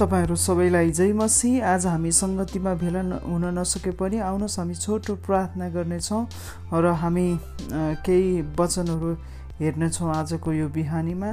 तपाईँहरू सबैलाई जय मसी। आज हामी सङ्गतिमा भेला हुन नसके पनि आउनुहोस् हामी छोटो प्रार्थना गर्नेछौँ र हामी केही वचनहरू हेर्नेछौँ आजको यो बिहानीमा।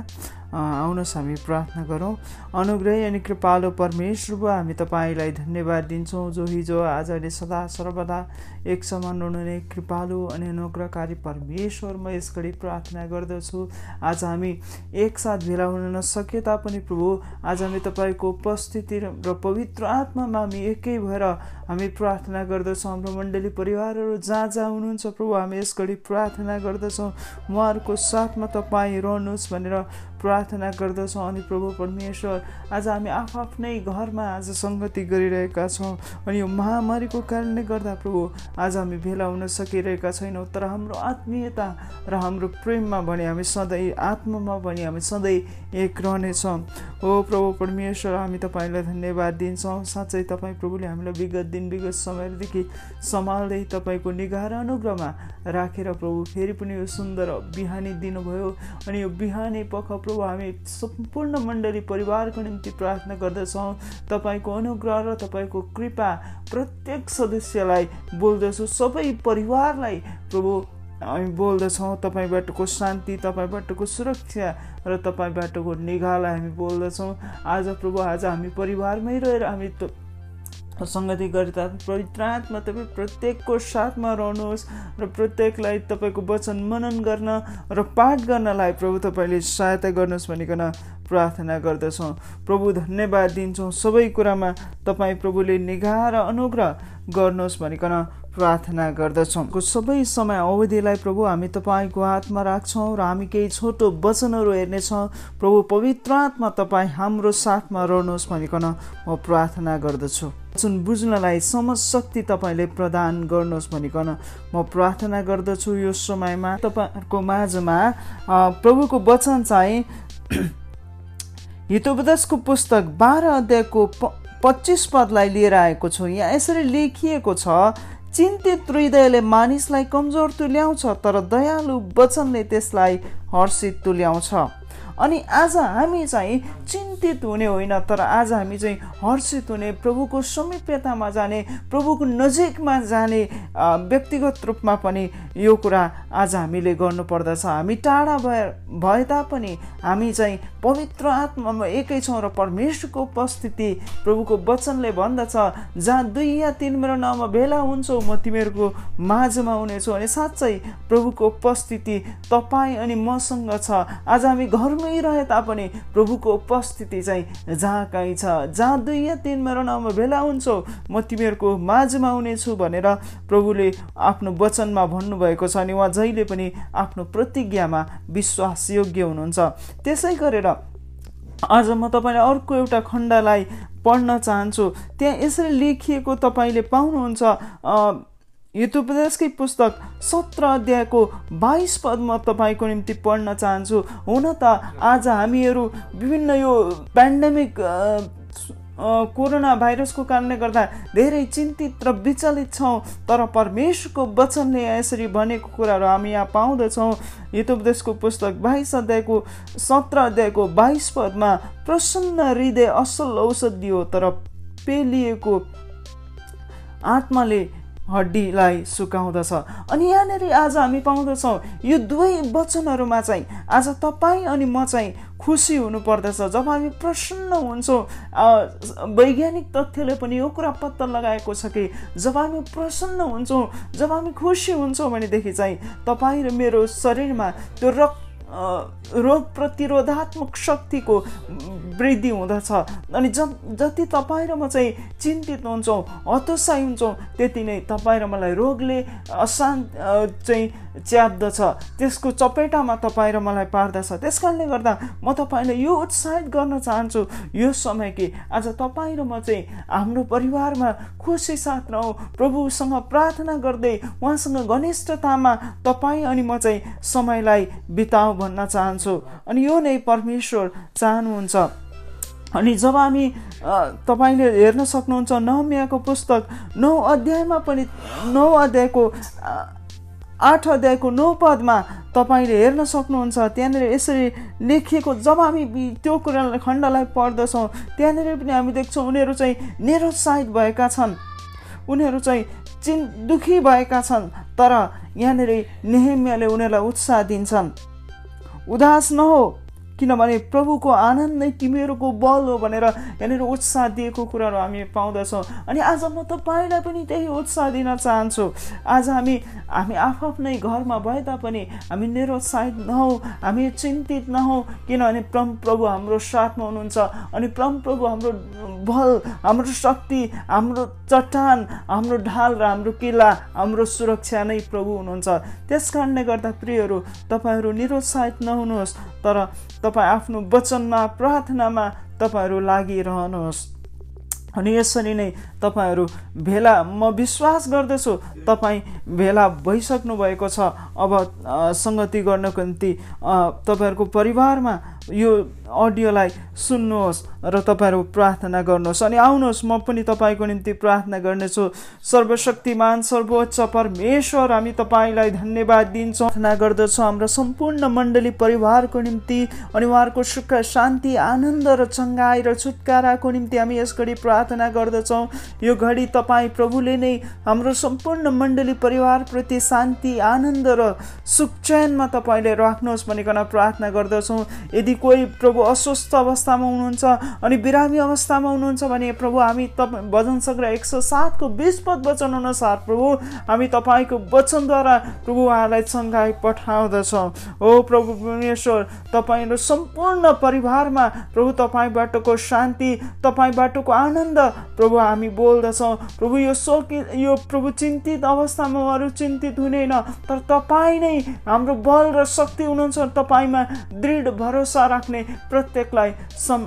आउनुहोस् हामी प्रार्थना गरौँ। अनुग्रह अनि कृपालो परमेश्वर हामी तपाईँलाई धन्यवाद दिन्छौँ जो हिजो आज अहिले सदा सर्वदा एक समान हुनुहुने कृपालु अनि अनुग्रहकारी परमेश्वर म यस घडी प्रार्थना गर्दछु। आज हामी एकसाथ भेला हुन नसके तापनि प्रभु आज हामी तपाईँको उपस्थिति र पवित्र आत्मामा हामी एकै भएर हामी प्रार्थना गर्दछौँ। हाम्रो मण्डली परिवारहरू जहाँ जहाँ हुनुहुन्छ प्रभु हामी यस घडी प्रार्थना गर्दछौँ। उहाँहरूको साथमा तपाईँ रहनुहोस् भनेर प्रार्थना गर्दछौँ अनि प्रभु परमेश्वर आज हामी आफ्नै घरमा आज सङ्गति गरिरहेका छौँ अनि यो महामारीको कारणले गर्दा प्रभु आज हामी भेला हुन सकिरहेका छैनौँ तर हाम्रो आत्मीयता र हाम्रो प्रेममा भने हामी सधैँ आत्मामा भने हामी सधैँ एक रहनेछौँ। हो प्रभु परमेश्वर हामी तपाईँलाई धन्यवाद दिन्छौँ। साँच्चै तपाईँ प्रभुले हामीलाई विगत दिन विगत समयदेखि सम्हाल्दै तपाईँको निगाह र अनुग्रहमा राखेर प्रभु फेरि पनि यो सुन्दर बिहानी दिनुभयो अनि यो बिहानी पख प्रभु हामी सम्पूर्ण मण्डली परिवारको निम्ति प्रार्थना गर्दछौँ। तपाईँको अनुग्रह र तपाईँको कृपा प्रत्येक सदस्यलाई बोल्दछु। सबै परिवारलाई प्रभु हामी बोल्दछौँ तपाईँबाटको शान्ति तपाईँबाटको सुरक्षा र तपाईँबाटको निगाहलाई हामी बोल्दछौँ। आज प्रभु आज हामी परिवारमै रहेर हामी सङ्गति गर्दा पवित्र आत्मा तपाईँ प्रत्येकको साथमा रहनुहोस् र प्रत्येकलाई तपाईँको वचन मनन गर्न र पाठ गर्नलाई प्रभु तपाईँले सहायता गर्नुहोस् भनिकन प्रार्थना गर्दछौँ। प्रभु धन्यवाद दिन्छौँ। सबै कुरामा तपाईँ प्रभुले निगाह र अनुग्रह गर्नुहोस् भनिकन प्रार्थना गर्दछौँ। सबै समय अवधिलाई प्रभु हामी तपाईँको हातमा राख्छौँ र हामी केही छोटो वचनहरू हेर्नेछौँ। प्रभु पवित्र आत्मा तपाईँ हाम्रो साथमा रहनुहोस् भनिकन म प्रार्थना गर्दछु। वचन बुझ्नलाई समझ शक्ति तपाईँले प्रदान गर्नुहोस् भनिकन म प्रार्थना गर्दछु यो समयमा। तपाईँहरूको माझमा प्रभुको वचन चाहिँ हितोपदेशको पुस्तक बाह्र अध्यायको पच्चिस पदलाई लिएर आएको छु। यहाँ यसरी लेखिएको छ चिन्तित हृदयले मानिसलाई कमजोर तुल्याउँछ तर दयालु वचनले त्यसलाई हर्षित तुल्याउँछ। अनि आज हामी चाहिँ चिन्तित हुने होइन तर आज हामी चाहिँ हर्षित हुने प्रभुको समीप्यतामा जाने प्रभुको नजिकमा जाने व्यक्तिगत रूपमा पनि यो कुरा आज हामीले गर्नुपर्दछ। हामी टाढा भए भए तापनि हामी चाहिँ पवित्र आत्मामा एकै छौँ र परमेश्वरको उपस्थिति प्रभुको वचनले भन्दछ जहाँ दुई या तिन मेरो नाममा भेला हुन्छौ म तिमीहरूको माझमा हुनेछु अनि साँच्चै प्रभुको उपस्थिति तपाईँ अनि मसँग छ। आज हामी घरमै रहे तापनि प्रभुको उपस्थिति चाहिँ जहाँ कहीँ छ। जहाँ दुई या तिन मेरो नाममा भेला हुन्छौ म तिमीहरूको माझमा हुनेछु भनेर प्रभुले आफ्नो वचनमा भन्नुभएको छ अनि उहाँ जहिले पनि आफ्नो प्रतिज्ञामा विश्वासयोग्य हुनुहुन्छ। त्यसै गरेर आज म तपाईँलाई अर्को एउटा खण्डलाई पढ्न चाहन्छु। त्यहाँ यसरी लेखिएको तपाईँले पाउनुहुन्छ युद्धोपदेशकै पुस्तक सत्र अध्यायको बाइस पद म तपाईँको निम्ति पढ्न चाहन्छु। हुन त आज हामीहरू विभिन्न यो पेन्डेमिक कोरोना भाइरसको कारणले गर्दा धेरै चिन्तित र विचलित छौँ तर परमेश्वरको वचनले यसरी भनेको कुराहरू हामी यहाँ पाउँदछौँ। हितोपदेशको पुस्तक बाइस अध्यायको सत्र अध्यायको बाइस पदमा प्रसन्न हृदय असल औषधि हो तर पेलिएको आत्माले हड्डीलाई सुकाउँदछ। अनि यहाँनिर आज हामी पाउँदछौँ यो दुवै वचनहरूमा चाहिँ आज तपाईँ अनि म चाहिँ खुसी हुनुपर्दछ। जब हामी प्रसन्न हुन्छौँ वैज्ञानिक तथ्यले पनि यो कुरा पत्ता लगाएको छ कि जब हामी प्रसन्न हुन्छौँ जब हामी खुसी हुन्छौँ भनेदेखि चाहिँ तपाईँ र मेरो शरीरमा त्यो रक्त रोग प्रतिरोधात्मक शक्तिको वृद्धि हुँदछ। अनि ज जति तपाईँ र म चाहिँ चिन्तित हुन्छौँ हतोत्साही हुन्छौँ त्यति नै तपाईँ र मलाई रोगले अशान्त चाहिँ च्याप्दछ। त्यसको चपेटामा तपाईँ र मलाई पार्दछ। त्यस कारणले गर्दा म तपाईँलाई यो उत्साहित गर्न चाहन्छु यो समय कि आज तपाईँ र म चाहिँ हाम्रो परिवारमा खुसी साथ रहौँ प्रभुसँग प्रार्थना गर्दै उहाँसँग घनिष्ठतामा तपाईँ अनि म चाहिँ समयलाई बिताउँ। भन्न चाहन्छु। अनि यो नै परमेश्वर चाहनुहुन्छ। अनि जब हामी तपाईँले हेर्न सक्नुहुन्छ नहमियाको पुस्तक नौ अध्यायमा पनि नौ अध्यायको आठ अध्यायको नौ पदमा तपाईँले हेर्न सक्नुहुन्छ। त्यहाँनिर यसरी लेखिएको जब हामी त्यो कुरा खण्डलाई पढ्दछौँ त्यहाँनिर पनि हामी देख्छौँ उनीहरू चाहिँ निरुत्साहित भएका छन्। उनीहरू चाहिँ चिन् दुखी भएका छन्। तर यहाँनिर नेहेमियाले उनीहरूलाई उत्साह दिन्छन्। उदास नहो किनभने प्रभुको आनन्द नै तिमीहरूको बल हो भनेर यहाँनिर उत्साह दिएको कुराहरू हामी पाउँदछौँ। अनि आज म तपाईँलाई पनि त्यही उत्साह दिन चाहन्छु। आज हामी हामी आफ्नै घरमा भए तापनि हामी निरुत्साहित नहौँ हामी चिन्तित नहौँ किनभने परम प्रभु हाम्रो साथमा हुनुहुन्छ। अनि परम प्रभु हाम्रो बल हाम्रो शक्ति हाम्रो चट्टान हाम्रो ढाल र हाम्रो किल्ला हाम्रो सुरक्षा नै प्रभु हुनुहुन्छ। त्यस कारणले गर्दा प्रियहरू तपाईँहरू निरुत्साहित नहुनुहोस्। तर तपाईँ आफ्नो वचनमा प्रार्थनामा तपाईँहरू लागिरहनुहोस्। अनि यसरी नै तपाईँहरू भेला म विश्वास गर्दछु तपाईँ भेला भइसक्नु भएको छ। अब सङ्गति गर्नको निम्ति तपाईँहरूको परिवारमा यो अडियोलाई सुन्नुहोस् र तपाईँहरू प्रार्थना गर्नुहोस्। अनि आउनुहोस् म पनि तपाईँको निम्ति प्रार्थना गर्नेछु। सर्वशक्तिमान सर्वोच्च परमेश्वर हामी तपाईँलाई धन्यवाद दिन्छौँ। प्रार्थना गर्दछौँ हाम्रो सम्पूर्ण मण्डली परिवारको निम्ति अनि उहाँहरूको सुख शान्ति आनन्द र चङ्गाई र छुटकाराको निम्ति हामी यस घडी प्रार्थना गर्दछौँ। यो घडी तपाईँ प्रभुले नै हाम्रो सम्पूर्ण मण्डली परिवारप्रति शान्ति आनन्द र सुख चयनमा तपाईँले राख्नुहोस् भनिकन प्रार्थना गर्दछौँ। यदि कोही प्रभु अस्वस्थ अवस्थामा हुनुहुन्छ अनि बिरामी अवस्थामा हुनुहुन्छ भने प्रभु हामी तपाईँ भजन सङ्ग्रह एक सौ सातको बिस पद वचन अनुसार प्रभु हामी तपाईँको वचनद्वारा प्रभु उहाँलाई चङ्गाई पठाउँदछौँ। हो प्रभु परमेश्वर तपाईँहरू सम्पूर्ण परिवारमा प्रभु तपाईँबाटको शान्ति तपाईँबाटको आनन्द प्रभु हामी बोल्दछौँ। प्रभु यो सोकि यो प्रभु चिन्तित अवस्थामा उहाँहरू चिन्तित हुँदैन तर तपाईँ नै हाम्रो बल र शक्ति हुनुहुन्छ तपाईँमा दृढ भरोसा राख्ने प्रत्येकलाई सम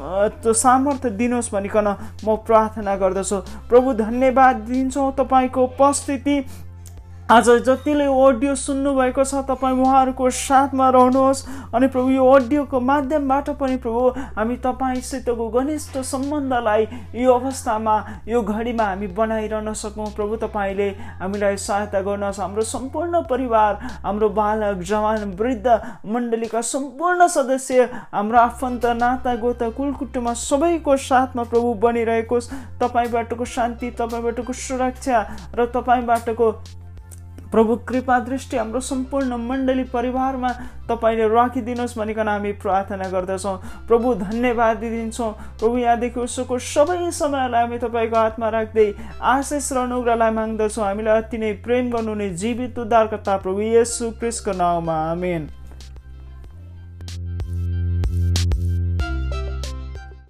सामर्थ्य दिनुहोस् भनिकन म प्रार्थना गर्दछु। प्रभु धन्यवाद दिन्छौँ तपाईँको उपस्थिति। आज जतिले अडियो सुन्नुभएको छ तपाईँ उहाँहरूको साथमा रहनुहोस्। अनि प्रभु यो अडियोको माध्यमबाट पनि प्रभु हामी तपाईँसितको घनिष्ठ सम्बन्धलाई यो अवस्थामा यो घडीमा हामी बनाइरहन सकौँ। प्रभु तपाईँले हामीलाई सहायता गर्नुहोस् हाम्रो सम्पूर्ण परिवार हाम्रो बालक जवान वृद्ध मण्डलीका सम्पूर्ण सदस्य हाम्रो आफन्त नाता गोता कुलकुटुमा सबैको साथमा प्रभु बनिरहेको तपाईँबाटको शान्ति तपाईँबाटको सुरक्षा र तपाईँबाटको प्रभु कृपा दृष्टि हाम्रो सम्पूर्ण मण्डली परिवारमा तपाईँले राखिदिनुहोस् भनिकन हामी प्रार्थना गर्दछौँ। प्रभु धन्यवाद दिन्छौँ। प्रभु यहाँदेखि उसको सबै समयलाई हामी तपाईँको हातमा राख्दै आशिष र अनुग्रहलाई माग्दछौँ। हामीलाई अति नै प्रेम गर्नु नै जीवित उद्धारकर्ता प्रभु यसु क्रिस्टको नाउँमा आमेन।